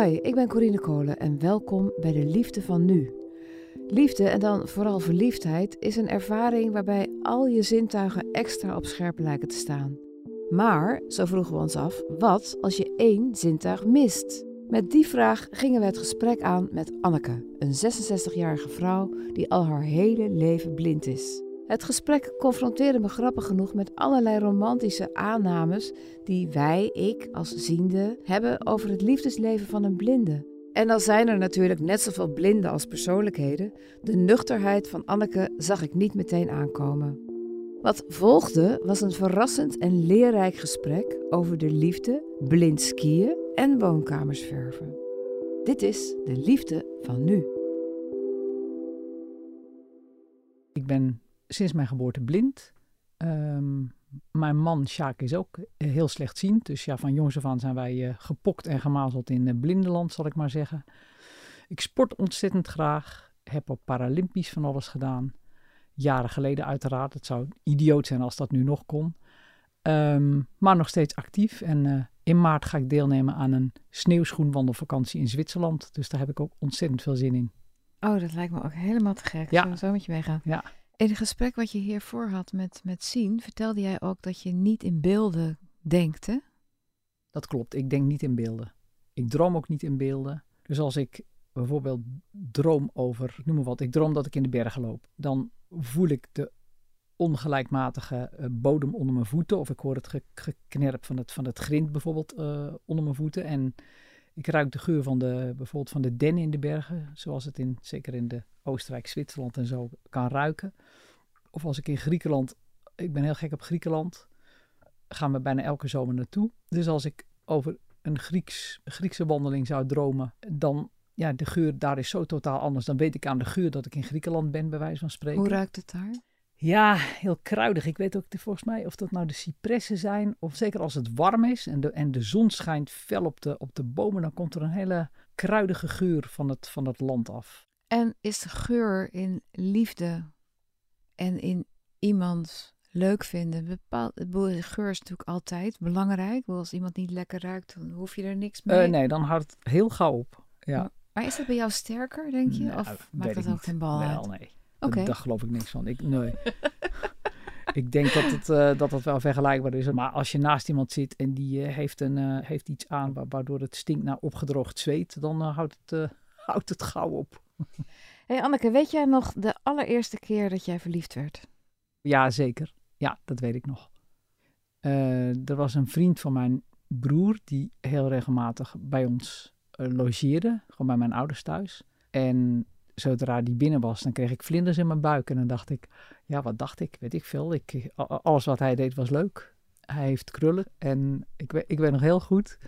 Hi, ik ben Corine Kolen en welkom bij de Liefde van Nu. Liefde en dan vooral verliefdheid is een ervaring waarbij al je zintuigen extra op scherp lijken te staan. Maar, zo vroegen we ons af, wat als je één zintuig mist? Met die vraag gingen we het gesprek aan met Anneke, een 66-jarige vrouw die al haar hele leven blind is. Het gesprek confronteerde me grappig genoeg met allerlei romantische aannames die wij, ik als ziende, hebben over het liefdesleven van een blinde. En dan zijn er natuurlijk net zoveel blinden als persoonlijkheden. De nuchterheid van Anneke zag ik niet meteen aankomen. Wat volgde was een verrassend en leerrijk gesprek over de liefde, blind skiën en woonkamers verven. Dit is de liefde van nu. Ik ben sinds mijn geboorte blind. Ehm, mijn man Sjaak is ook heel slechtziend. Dus ja, van jongs af aan zijn wij uh, gepokt en gemazeld in uh, blindenland, zal ik maar zeggen. Ik sport ontzettend graag. Heb op Paralympisch van alles gedaan. Jaren geleden uiteraard. Het zou idioot zijn als dat nu nog kon. Um, maar nog steeds actief. En uh, in maart ga ik deelnemen aan een sneeuwschoenwandelvakantie in Zwitserland. Dus daar heb ik ook ontzettend veel zin in. Oh, dat lijkt me ook helemaal te gek. Ja. Zullen we zo met je meegaan? Ja. In het gesprek wat je hiervoor had met, met Sien, vertelde jij ook dat je niet in beelden denkt? Dat klopt. Ik denk niet in beelden. Ik droom ook niet in beelden. Dus als ik bijvoorbeeld droom over, noem maar wat, ik droom dat ik in de bergen loop, dan voel ik de ongelijkmatige uh, bodem onder mijn voeten. Of ik hoor het ge geknerp van het, van het grind bijvoorbeeld uh, onder mijn voeten. En ik ruik de geur van de, bijvoorbeeld van de dennen in de bergen. Zoals het in, zeker in de Oostenrijk, Zwitserland en zo kan ruiken. Of als ik in Griekenland, ik ben heel gek op Griekenland, gaan we bijna elke zomer naartoe. Dus als ik over een Grieks, Griekse wandeling zou dromen, dan, ja, de geur daar is zo totaal anders. Dan weet ik aan de geur dat ik in Griekenland ben, bij wijze van spreken. Hoe ruikt het daar? Ja, heel kruidig. Ik weet ook volgens mij of dat nou de cipressen zijn. Of zeker als het warm is en de, en de zon schijnt fel op de, op de bomen, dan komt er een hele kruidige geur van het, van het land af. En is de geur in liefde en in iemand leuk vinden bepaald? De geur is natuurlijk altijd belangrijk. Als iemand niet lekker ruikt, dan hoef je er niks mee. Uh, nee, dan houdt het heel gauw op. Ja. Maar, maar is dat bij jou sterker, denk je? Nou, of maakt dat ook geen bal Wel, uit? nee. Okay. Daar geloof ik niks van. Ik, nee. ik denk dat het, uh, dat het wel vergelijkbaar is. Maar als je naast iemand zit en die uh, heeft, een, uh, heeft iets aan waardoor het stinkt naar opgedroogd zweet, dan houdt, het, houdt het gauw op. hey Anneke, weet jij nog de allereerste keer dat jij verliefd werd? Ja, zeker. Ja, dat weet ik nog. er was een vriend van mijn broer die heel regelmatig bij ons logeerde, gewoon bij mijn ouders thuis. En zodra die binnen was, dan kreeg ik vlinders in mijn buik. En dan dacht ik, ja, wat dacht ik? Weet ik veel. Ik, alles wat hij deed was leuk. Hij heeft krullen. En ik, ik weet nog heel goed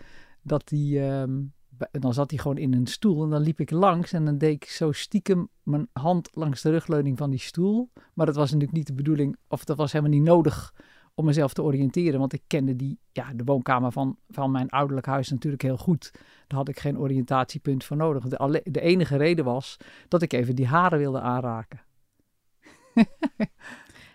dat hij... Um, dan zat hij gewoon in een stoel en dan liep ik langs en dan deed ik zo stiekem mijn hand langs de rugleuning van die stoel. Maar dat was natuurlijk niet de bedoeling, of dat was helemaal niet nodig om mezelf te oriënteren. Want ik kende die, ja, de woonkamer van, van mijn ouderlijk huis natuurlijk heel goed. Daar had ik geen oriëntatiepunt voor nodig. De, de enige reden was dat ik even die haren wilde aanraken.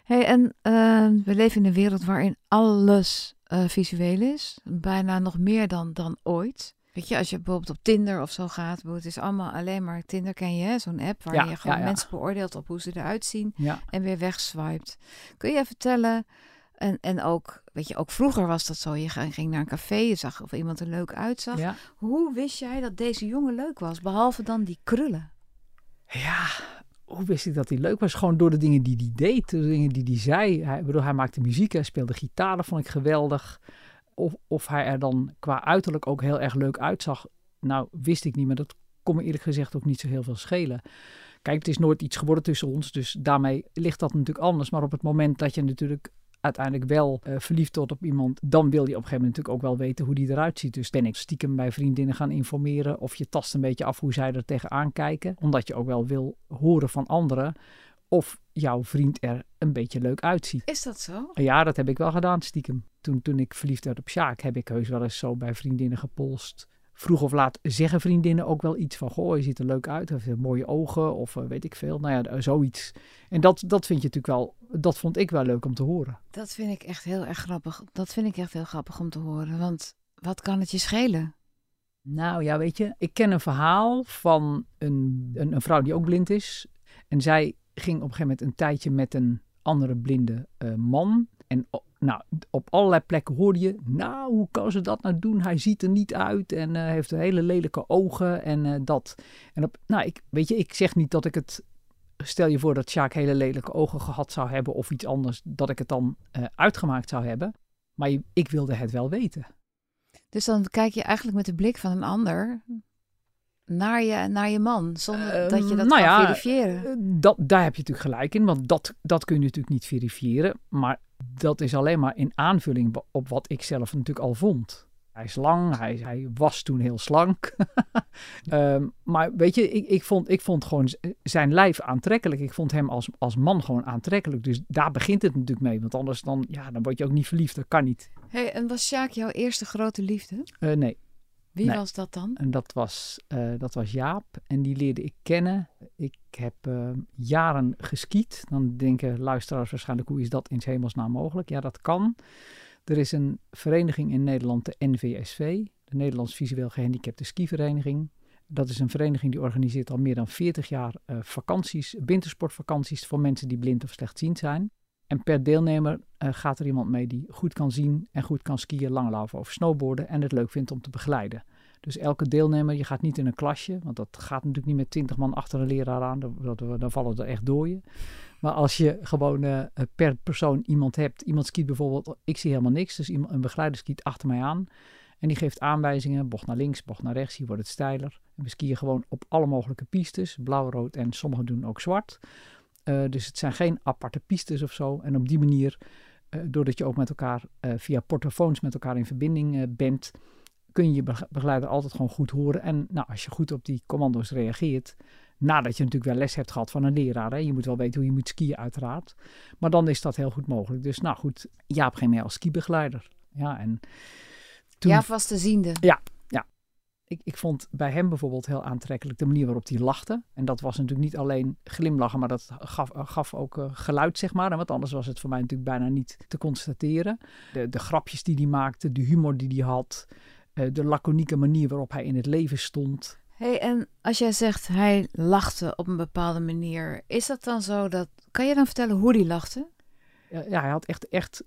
hey, en uh, we leven in een wereld waarin alles uh, visueel is. Bijna nog meer dan, dan ooit. Weet je, als je bijvoorbeeld op Tinder of zo gaat, het is allemaal alleen maar Tinder ken je, zo'n app waar Ja, je gewoon ja, ja. mensen beoordeelt op hoe ze eruit zien en weer wegswiped. Kun je vertellen, en, en ook, weet je, ook vroeger was dat zo, je ging naar een café, je zag of iemand er leuk uitzag. Ja. Hoe wist jij dat deze jongen leuk was, behalve dan die krullen? Ja, hoe wist ik dat hij leuk was? Gewoon door de dingen die hij deed, de dingen die hij zei. Hij, bedoel, hij maakte muziek, hij speelde gitaar, dat vond ik geweldig. Of, of hij er dan qua uiterlijk ook heel erg leuk uitzag, nou wist ik niet, maar dat kon me eerlijk gezegd ook niet zo heel veel schelen. Kijk, het is nooit iets geworden tussen ons, dus daarmee ligt dat natuurlijk anders. Maar op het moment dat je natuurlijk uiteindelijk wel uh, verliefd wordt op iemand, dan wil je op een gegeven moment natuurlijk ook wel weten hoe die eruit ziet. Dus ben ik stiekem bij vriendinnen gaan informeren of je tast een beetje af hoe zij er tegenaan kijken. Omdat je ook wel wil horen van anderen of jouw vriend er een beetje leuk uitziet. Is dat zo? Ja, dat heb ik wel gedaan stiekem. Toen, toen ik verliefd werd op Sjaak, heb ik heus wel eens zo bij vriendinnen gepolst. Vroeg of laat zeggen vriendinnen ook wel iets van... Goh, je ziet er leuk uit, of je hebt mooie ogen, of uh, weet ik veel. Nou ja, zoiets. En dat, dat vind je natuurlijk wel... Dat vond ik wel leuk om te horen. Dat vind ik echt heel erg grappig. Dat vind ik echt heel grappig om te horen. Want wat kan het je schelen? Nou ja, weet je, ik ken een verhaal van een, een, een vrouw die ook blind is. En zij ging op een gegeven moment een tijdje met een andere blinde uh, man. En nou, op allerlei plekken hoorde je, nou, hoe kan ze dat nou doen? Hij ziet er niet uit en uh, heeft hele lelijke ogen en uh, dat. En op, nou, ik, weet je, ik zeg niet dat ik het, stel je voor dat Sjaak hele lelijke ogen gehad zou hebben of iets anders, dat ik het dan uh, uitgemaakt zou hebben. Maar ik wilde het wel weten. Dus dan kijk je eigenlijk met de blik van een ander naar je, naar je man, zonder uh, dat je dat nou kan ja, verifiëren. Dat, daar heb je natuurlijk gelijk in, want dat, dat kun je natuurlijk niet verifiëren. Maar dat is alleen maar in aanvulling op wat ik zelf natuurlijk al vond. Hij is lang, hij, hij was toen heel slank. um, maar weet je, ik, ik, vond, ik vond gewoon zijn lijf aantrekkelijk. Ik vond hem als, als man gewoon aantrekkelijk. Dus daar begint het natuurlijk mee. Want anders dan, ja, dan word je ook niet verliefd. Dat kan niet. Hey, en was Sjaak jouw eerste grote liefde? Uh, nee. Wie nee. was dat dan? En dat was, uh, dat was Jaap. En die leerde ik kennen. Ik heb uh, jaren geskiet. Dan denken luisteraars waarschijnlijk, hoe is dat in hemelsnaam mogelijk? Ja, dat kan. Er is een vereniging in Nederland, de NVSV, de Nederlands Visueel Gehandicapte Skivereniging. Dat is een vereniging die organiseert al meer dan 40 jaar uh, vakanties, wintersportvakanties voor mensen die blind of slechtziend zijn. En per deelnemer uh, gaat er iemand mee die goed kan zien en goed kan skiën, langlaufen of snowboarden en het leuk vindt om te begeleiden. Dus elke deelnemer, je gaat niet in een klasje, want dat gaat natuurlijk niet met 20 man achter een leraar aan, dan, dan vallen er echt dooien. Maar als je gewoon uh, per persoon iemand hebt, iemand skiet bijvoorbeeld, ik zie helemaal niks, dus iemand, een begeleider skiet achter mij aan en die geeft aanwijzingen, bocht naar links, bocht naar rechts, hier wordt het steiler. En we skiën gewoon op alle mogelijke pistes, blauw, rood en sommigen doen ook zwart. Uh, dus het zijn geen aparte pistes of zo. En op die manier, uh, doordat je ook met elkaar uh, via portofoons met elkaar in verbinding bent, kun je je begeleider altijd gewoon goed horen. En nou, als je goed op die commando's reageert, nadat je natuurlijk wel les hebt gehad van een leraar, hè, je moet wel weten hoe je moet skiën uiteraard, maar dan is dat heel goed mogelijk. Dus nou goed, Jaap ging mee als skibegeleider. Ja, en toen... Jaap was de ziende. Ja, ik, ik vond bij hem bijvoorbeeld heel aantrekkelijk de manier waarop hij lachte. En dat was natuurlijk niet alleen glimlachen, maar dat gaf, gaf ook uh, geluid, zeg maar. En want anders was het voor mij natuurlijk bijna niet te constateren. De, de grapjes die hij maakte, de humor die hij had, uh, de laconieke manier waarop hij in het leven stond. hey, en als jij zegt hij lachte op een bepaalde manier, is dat dan zo dat... Kan je dan vertellen hoe hij lachte? Ja, ja hij had echt, echt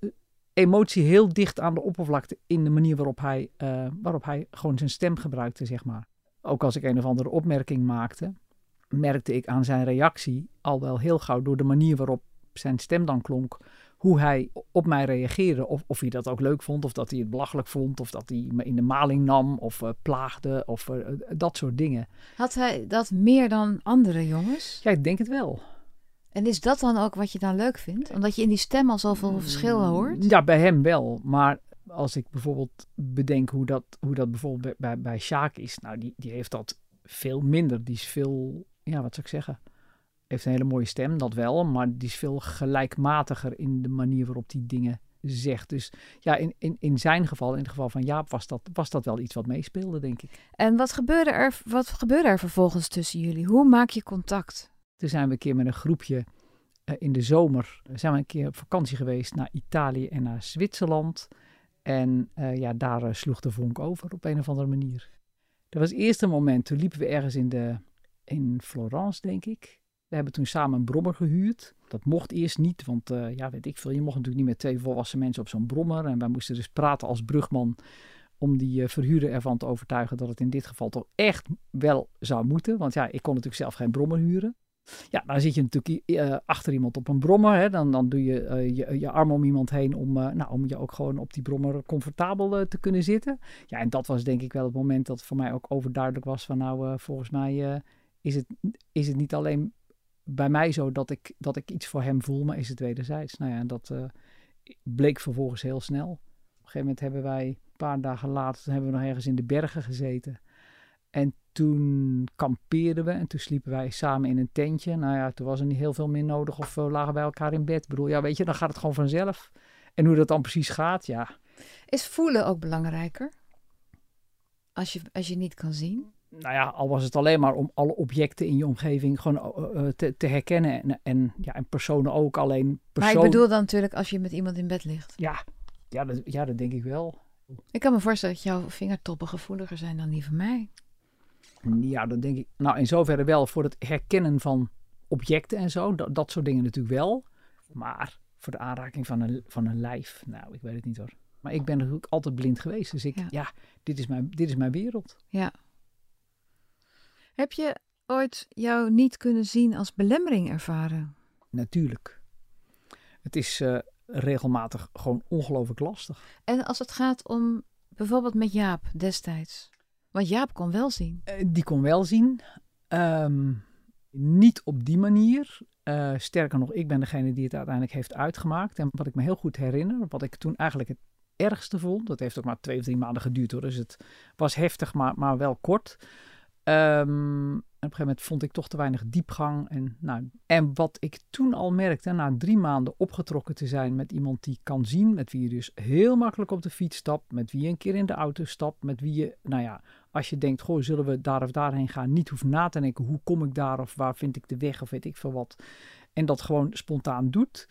emotie heel dicht aan de oppervlakte in de manier waarop hij, uh, waarop hij gewoon zijn stem gebruikte, zeg maar. Ook als ik een of andere opmerking maakte, merkte ik aan zijn reactie al wel heel gauw door de manier waarop zijn stem dan klonk, hoe hij op mij reageerde. Of, of hij dat ook leuk vond, of dat hij het belachelijk vond, of dat hij me in de maling nam, of uh, plaagde, of uh, dat soort dingen. Had hij dat meer dan andere jongens? Ja, ik denk het wel. En is dat dan ook wat je dan leuk vindt? Omdat je in die stem al zoveel verschillen hoort? Ja, bij hem wel. Maar als ik bijvoorbeeld bedenk hoe dat, hoe dat bijvoorbeeld bij, bij, bij Sjaak is. Nou, die, die heeft dat veel minder. Die is veel, ja, wat zou ik zeggen? Heeft een hele mooie stem, dat wel. Maar die is veel gelijkmatiger in de manier waarop die dingen zegt. Dus ja, in, in, in zijn geval, in het geval van Jaap, was dat, was dat wel iets wat meespeelde, denk ik. En wat gebeurde, er, wat gebeurde er vervolgens tussen jullie? Hoe maak je contact? Toen zijn we een keer met een groepje uh, in de zomer zijn we een keer op vakantie geweest naar Italië en naar Zwitserland. En uh, ja, daar sloeg de vonk over op een of andere manier. Dat was het eerste moment. Toen liepen we ergens in, de, in Florence, denk ik. We hebben toen samen een brommer gehuurd. Dat mocht eerst niet, want ja, weet ik veel. Je mocht natuurlijk niet met twee volwassen mensen op zo'n brommer. En wij moesten dus praten als brugman om die verhuurder ervan te overtuigen dat het in dit geval toch echt wel zou moeten. Want ja, ik kon natuurlijk zelf geen brommer huren. Ja, dan zit je natuurlijk uh, achter iemand op een brommer. Hè. Dan, dan doe je, uh, je je arm om iemand heen om, uh, nou, om je ook gewoon op die brommer comfortabel te kunnen zitten. Ja, en dat was denk ik wel het moment dat voor mij ook overduidelijk was van nou, volgens mij is, het, is het niet alleen bij mij zo dat ik, dat ik iets voor hem voel, maar is het wederzijds. Nou ja, en dat bleek vervolgens heel snel. Op een gegeven moment hebben wij, een paar dagen later, hebben we nog ergens in de bergen gezeten. En toen kampeerden we en toen sliepen wij samen in een tentje. Nou ja, toen was er niet heel veel meer nodig of we lagen bij elkaar in bed. Ik bedoel, ja, weet je, dan gaat het gewoon vanzelf. En hoe dat dan precies gaat, ja. Is voelen ook belangrijker? Als je, als je niet kan zien? Nou ja, al was het alleen maar om alle objecten in je omgeving gewoon uh, te, te, herkennen. En, en, ja, en personen ook alleen. Persoon... Maar ik bedoel dan natuurlijk als je met iemand in bed ligt. Ja, ja, dat, ja, dat denk ik wel. Ik kan me voorstellen dat jouw vingertoppen gevoeliger zijn dan die van mij. Ja, dan denk ik, nou in zoverre wel voor het herkennen van objecten en zo, dat, dat soort dingen natuurlijk wel. Maar voor de aanraking van een, van een lijf, nou, ik weet het niet hoor. Maar ik ben natuurlijk altijd blind geweest, dus ik, Ja. ja, dit, is mijn, dit is mijn wereld. Ja. Heb je ooit jou niet kunnen zien als belemmering ervaren? Natuurlijk. Het is eh, regelmatig gewoon ongelooflijk lastig. En als het gaat om bijvoorbeeld met Jaap destijds. Want Jaap kon wel zien. Eh, die kon wel zien. Ehm, niet op die manier. Eh, sterker nog, ik ben degene die het uiteindelijk heeft uitgemaakt. En wat ik me heel goed herinner, wat ik toen eigenlijk het ergste vond, dat heeft ook maar twee of drie maanden geduurd hoor, dus het was heftig, maar, maar wel kort. Ehm, op een gegeven moment vond ik toch te weinig diepgang. En, nou, en wat ik toen al merkte, na drie maanden opgetrokken te zijn met iemand die kan zien, met wie je dus heel makkelijk op de fiets stapt, met wie je een keer in de auto stapt, met wie je, nou ja, als je denkt, goh, zullen we daar of daarheen gaan, niet hoeft na te denken, hoe kom ik daar of waar vind ik de weg of weet ik veel wat. En dat gewoon spontaan doet,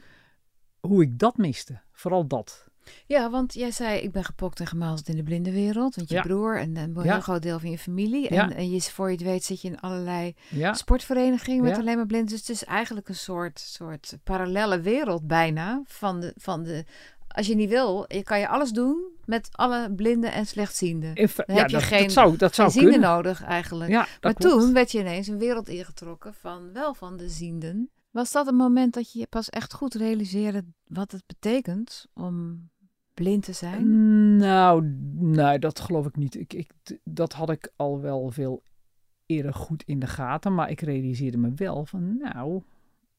hoe ik dat miste. Vooral dat. Ja, want jij zei, ik ben gepokt en gemazeld in de blindenwereld. Want je Ja. broer en een heel groot deel van je familie. En, je, voor je het weet zit je in allerlei sportverenigingen met alleen maar blinden. Dus het is eigenlijk een soort, soort parallelle wereld bijna. Van de, van de, als je niet wil, je kan je alles doen met alle blinden en slechtzienden. in fe- Dan ja heb je dat, geen- dat zou, dat zou Geen zienden kunnen. nodig eigenlijk. Ja, maar klopt. toen werd je ineens een wereld ingetrokken van wel van de zienden. Was dat een moment dat je pas echt goed realiseerde wat het betekent om blind te zijn? Nou, nee, dat geloof ik niet. Ik, ik, dat had ik al wel veel eerder goed in de gaten. Maar ik realiseerde me wel van, nou,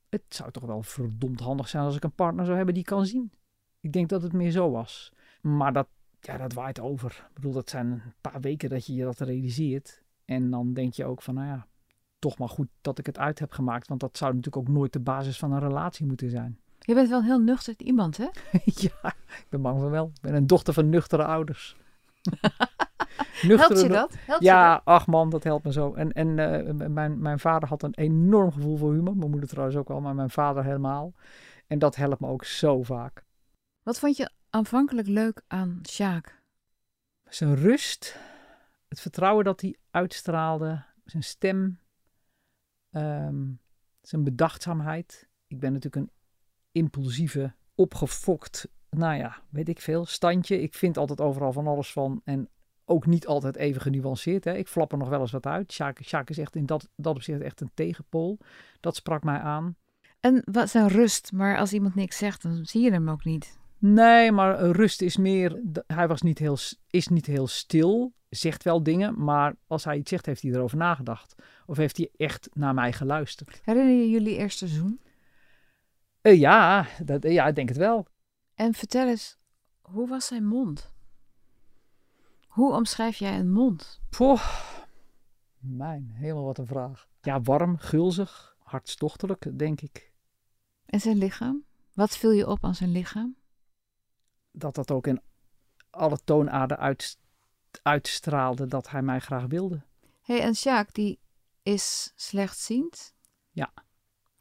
het zou toch wel verdomd handig zijn als ik een partner zou hebben die kan zien. Ik denk dat het meer zo was. Maar dat, ja, dat waait over. Ik bedoel, dat zijn een paar weken dat je je dat realiseert. En dan denk je ook van, nou ja, toch maar goed dat ik het uit heb gemaakt. Want dat zou natuurlijk ook nooit de basis van een relatie moeten zijn. Je bent wel een heel nuchter iemand, hè? ja, ik ben bang van wel. Ik ben een dochter van nuchtere ouders. Helpt je dat? Helpt je Ja, dat? ach man, dat helpt me zo. En, en eh, mijn, mijn vader had een enorm gevoel voor humor. Mijn moeder trouwens ook al, maar mijn vader helemaal. En dat helpt me ook zo vaak. Wat vond je aanvankelijk leuk aan Sjaak? Zijn rust, het vertrouwen dat hij uitstraalde, zijn stem, ehm, zijn bedachtzaamheid. Ik ben natuurlijk een impulsieve, opgefokt, nou ja, weet ik veel, standje. Ik vind altijd overal van alles van en ook niet altijd even genuanceerd. Hè. Ik flap er nog wel eens wat uit. Sjaak, Sjaak is echt in dat, dat opzicht echt een tegenpool. Dat sprak mij aan. En wat zijn rust, maar als iemand niks zegt, dan zie je hem ook niet. Nee, maar rust is meer. Hij was niet heel, is niet heel stil. Zegt wel dingen, maar als hij iets zegt, heeft hij erover nagedacht. Of heeft hij echt naar mij geluisterd? Herinner je jullie eerste zoen? Eh, ja, dat, ja, ik denk het wel. En vertel eens, hoe was zijn mond? Hoe omschrijf jij een mond? Poh, mijn, helemaal wat een vraag. Ja, warm, gulzig, hartstochtelijk, denk ik. En zijn lichaam? Wat viel je op aan zijn lichaam? Dat dat ook in alle toonaarden uit, uitstraalde dat hij mij graag wilde. Hé, hey, en Sjaak, die is slechtziend? Ja.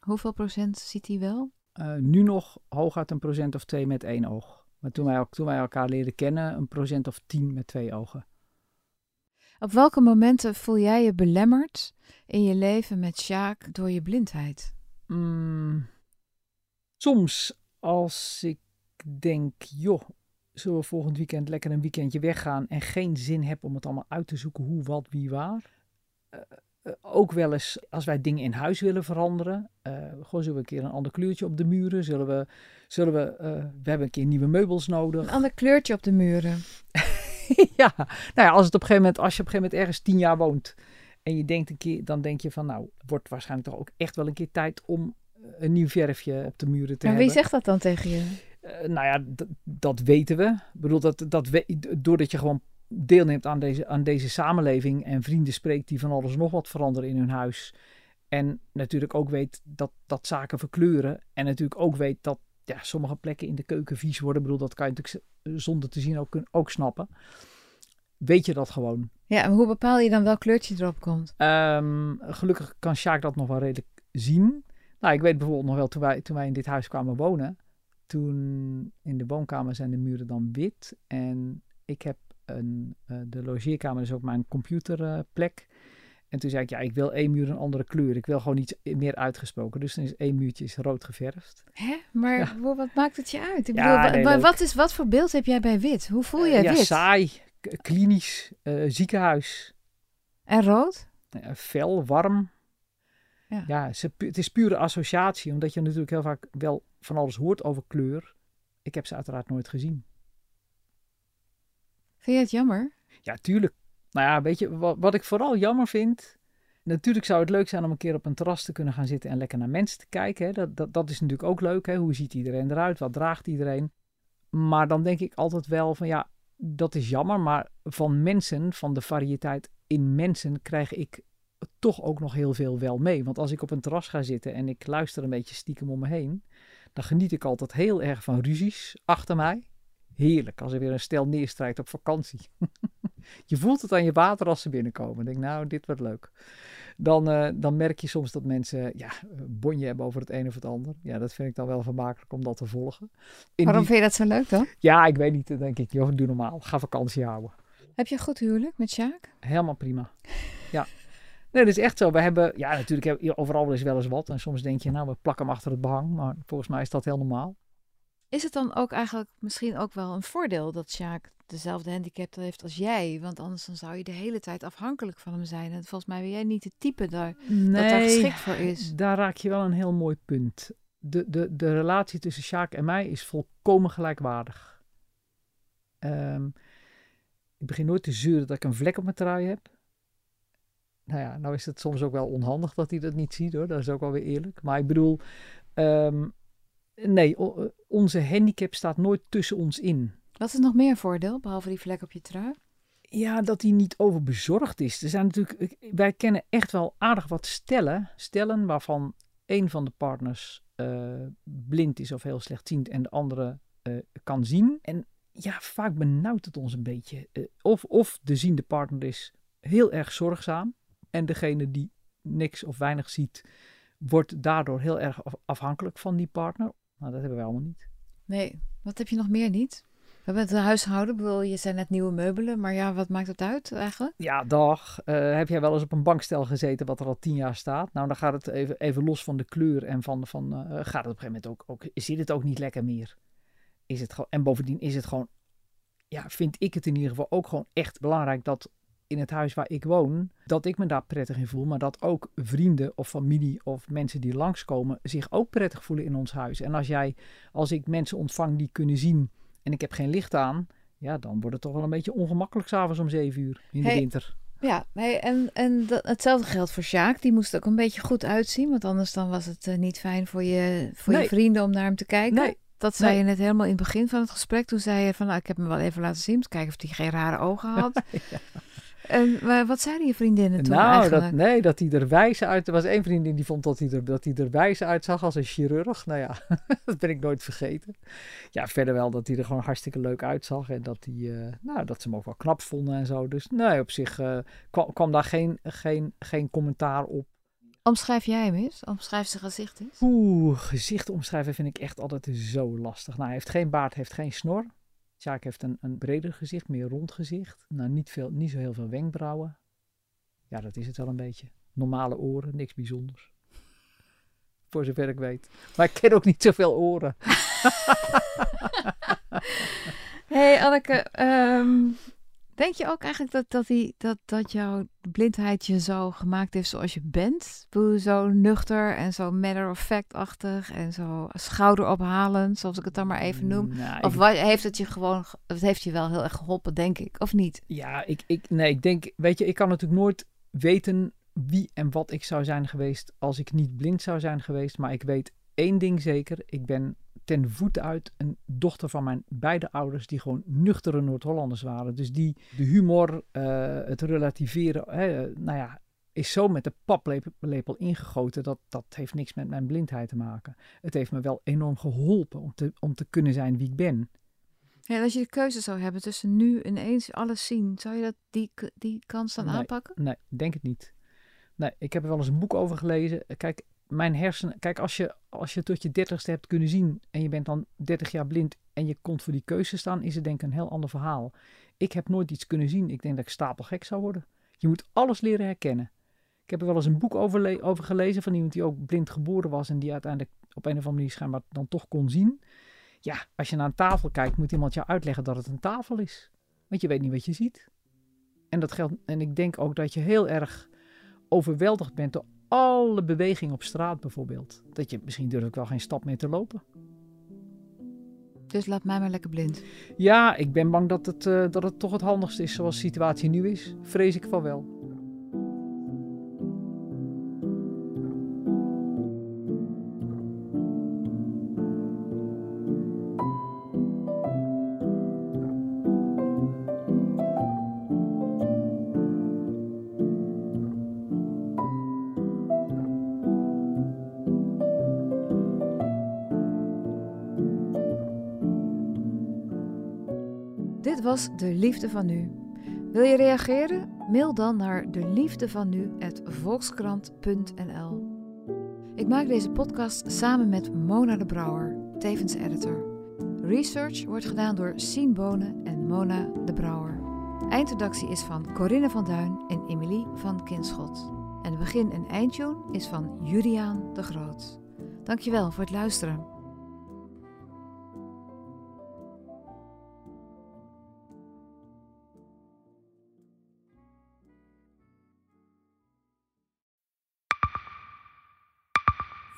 Hoeveel procent ziet hij wel? Eh, nu nog hooguit een procent of twee met één oog. Maar toen wij, toen wij elkaar leerden kennen, een procent of tien met twee ogen. Op welke momenten voel jij je belemmerd in je leven met Sjaak door je blindheid? Mm, soms als ik denk, joh, zullen we volgend weekend lekker een weekendje weggaan en geen zin heb om het allemaal uit te zoeken hoe, wat, wie, waar. Eh, ook wel eens als wij dingen in huis willen veranderen. eh gewoon zullen we een keer een ander kleurtje op de muren? Zullen we, zullen we, eh, we hebben een keer nieuwe meubels nodig. Een ander kleurtje op de muren. ja, nou ja, als het op een gegeven moment, als je op een gegeven moment ergens tien jaar woont en je denkt een keer, dan denk je van, nou, het wordt waarschijnlijk toch ook echt wel een keer tijd om eh, een nieuw verfje op de muren te En hebben. wie zegt dat dan tegen je? Eh, nou ja, dat weten we. Ik bedoel, dat, dat we, doordat je gewoon deelneemt aan deze, aan deze samenleving en vrienden spreekt die van alles nog wat veranderen in hun huis. En natuurlijk ook weet dat, dat zaken verkleuren. En natuurlijk ook weet dat ja, sommige plekken in de keuken vies worden. Ik bedoel, dat kan je natuurlijk zonder te zien ook, ook snappen. Weet je dat gewoon. Ja, en hoe bepaal je dan welk kleurtje erop komt? Ehm, gelukkig kan Sjaak dat nog wel redelijk zien. Nou, ik weet bijvoorbeeld nog wel, toen wij, toen wij in dit huis kwamen wonen, toen in de woonkamer zijn de muren dan wit. En Ik heb een, uh, de logeerkamer is ook mijn computerplek. en toen zei ik, ja, ik wil één muur een andere kleur. Ik wil gewoon iets meer uitgesproken. Dus dan is één muurtje is rood geverfd. Hè? Maar wat maakt het je uit? Ik ja, bedoel, wat, is, wat voor beeld heb jij bij wit? Hoe voel jij ja, wit? saai, klinisch, ziekenhuis. En rood? fel, warm. Ja, ja het is pure associatie, omdat je natuurlijk heel vaak wel van alles hoort over kleur. Ik heb ze uiteraard nooit gezien. Vind je het jammer? Ja, tuurlijk. Nou ja, weet je, wat, wat ik vooral jammer vind. Natuurlijk zou het leuk zijn om een keer op een terras te kunnen gaan zitten en lekker naar mensen te kijken. Hè. Dat, dat, dat is natuurlijk ook leuk. Hè. Hoe ziet iedereen eruit? Wat draagt iedereen? Maar dan denk ik altijd wel van ja, dat is jammer. Maar van mensen, van de variëteit in mensen, krijg ik toch ook nog heel veel wel mee. Want als ik op een terras ga zitten en ik luister een beetje stiekem om me heen, dan geniet ik altijd heel erg van ruzies achter mij. Heerlijk, als er weer een stel neerstrijkt op vakantie. je voelt het aan je water als ze binnenkomen. denk, nou, dit wordt leuk. Dan, uh, dan merk je soms dat mensen ja, bonje hebben over het een of het ander. Ja, dat vind ik dan wel vermakelijk om dat te volgen. Waarom vind je dat zo leuk dan? Ja, ik weet niet. Dan denk ik, joh, doe normaal. Ga vakantie houden. Heb je een goed huwelijk met Sjaak? Helemaal prima. Ja. Nee, dat is echt zo. We hebben, ja, natuurlijk overal is wel eens wat. En soms denk je, nou, we plakken hem achter het behang. Maar volgens mij is dat heel normaal. Is het dan ook eigenlijk misschien ook wel een voordeel dat Sjaak dezelfde handicap heeft als jij? Want anders dan zou je de hele tijd afhankelijk van hem zijn. En volgens mij ben jij niet het type daar, nee, dat daar geschikt voor is. daar raak je wel een heel mooi punt. De, de, de relatie tussen Sjaak en mij is volkomen gelijkwaardig. Um, ik begin nooit te zeuren dat ik een vlek op mijn trui heb. Nou ja, nou is het soms ook wel onhandig dat hij dat niet ziet hoor. Dat is ook wel weer eerlijk. Maar ik bedoel, ehm, nee, onze handicap staat nooit tussen ons in. Wat is nog meer voordeel, behalve die vlek op je trui? Ja, dat hij niet overbezorgd is. Er zijn natuurlijk, wij kennen echt wel aardig wat stellen. Stellen waarvan een van de partners uh, blind is of heel slechtziend en de andere uh, kan zien. En ja, vaak benauwt het ons een beetje. Uh, of, of de ziende partner is heel erg zorgzaam. En degene die niks of weinig ziet, wordt daardoor heel erg afhankelijk van die partner. Nou, dat hebben wij allemaal niet. Nee, wat heb je nog meer niet? We hebben het huishouden, bedoel, je zijn net nieuwe meubelen, maar ja, wat maakt het uit eigenlijk? Ja, dag. Uh, heb jij wel eens op een bankstel gezeten wat er al tien jaar staat? Nou, dan gaat het even, even los van de kleur en van, van uh, gaat het op een gegeven moment ook, ook, zit het ook niet lekker meer. Is het gewoon, en bovendien is het gewoon, ja, vind ik het in ieder geval ook gewoon echt belangrijk dat in het huis waar ik woon, dat ik me daar prettig in voel, maar dat ook vrienden of familie of mensen die langskomen zich ook prettig voelen in ons huis. En als jij, als ik mensen ontvang die kunnen zien en ik heb geen licht aan, ja, dan wordt het toch wel een beetje ongemakkelijk s'avonds om zeven uur in de winter. Ja, hey, en, en dat, hetzelfde geldt voor Sjaak. Die moest ook een beetje goed uitzien, want anders dan was het uh, niet fijn voor je, voor je vrienden om naar hem te kijken. Nee. Dat zei je net helemaal in het begin van het gesprek. Toen zei je van, nou, ik heb hem wel even laten zien. Om te kijken of hij geen rare ogen had. ja. En maar wat zeiden je vriendinnen toen nou, eigenlijk? Dat, nee, dat hij er wijs uit... Er was één vriendin die vond dat hij er, dat hij er wijs uitzag als een chirurg. Nou ja, dat ben ik nooit vergeten. Ja, verder wel dat hij er gewoon hartstikke leuk uitzag. En dat, hij, uh, nou, dat ze hem ook wel knap vonden en zo. Dus nee, op zich uh, kwam, kwam, daar geen, geen, geen commentaar op. Omschrijf jij hem eens? Omschrijf zijn gezicht eens? Oeh, gezicht omschrijven vind ik echt altijd zo lastig. Nou, hij heeft geen baard, heeft geen snor. Sjaak heeft een, een breder gezicht, meer rond gezicht. Nou, niet, veel, niet zo heel veel wenkbrauwen. Ja, dat is het wel een beetje. Normale oren, niks bijzonders. Voor zover ik weet. Maar ik ken ook niet zoveel oren. hey Anneke, um, Denk je ook eigenlijk dat, dat, die, dat, dat jouw blindheid je zo gemaakt heeft zoals je bent? Zo nuchter en zo matter of fact-achtig en zo schouderophalend, zoals ik het dan maar even noem. Nou, of wat, heeft het je gewoon, het heeft je wel heel erg geholpen, denk ik, of niet? Ja, ik, ik, nee, ik denk, weet je, ik kan natuurlijk nooit weten wie en wat ik zou zijn geweest als ik niet blind zou zijn geweest. Maar ik weet één ding zeker, ik ben ten voeten uit een dochter van mijn beide ouders die gewoon nuchtere Noord-Hollanders waren. Dus die de humor, uh, het relativeren, hè, nou ja, is zo met de paplepel ingegoten dat dat heeft niks met mijn blindheid te maken. Het heeft me wel enorm geholpen om te, om te kunnen zijn wie ik ben. Ja, als je de keuze zou hebben tussen nu ineens alles zien, zou je dat, die, die kans dan aanpakken? Nee, denk het niet. Nee, ik heb er wel eens een boek over gelezen. Kijk, mijn hersenen. Kijk, als je, als je tot je dertigste hebt kunnen zien en je bent dan 30 jaar blind en je komt voor die keuze staan, is het denk ik een heel ander verhaal. ik heb nooit iets kunnen zien. Ik denk dat ik stapelgek zou worden. Je moet alles leren herkennen. Ik heb er wel eens een boek over, over gelezen van iemand die ook blind geboren was en die uiteindelijk op een of andere manier schijnbaar dan toch kon zien. Ja, als je naar een tafel kijkt, moet iemand jou uitleggen dat het een tafel is. Want je weet niet wat je ziet. En dat geldt. En ik denk ook dat je heel erg overweldigd bent door alle beweging op straat bijvoorbeeld. Dat je misschien durf ik wel geen stap meer te lopen. Dus laat mij maar lekker blind. Ja, ik ben bang dat het, uh, dat het toch het handigste is zoals de situatie nu is. Vrees ik van wel. Was De Liefde van Nu. Wil je reageren? Mail dan naar de liefde van nu volkskrant.nl. Ik maak deze podcast samen met Mona de Brouwer, tevens editor. Research wordt gedaan door Sien Bonen en Mona de Brouwer. Eindredactie is van Corinne van Duin en Emilie van Kinschot. En begin- en eindtune is van Juliaan de Groot. Dankjewel voor het luisteren.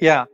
ja.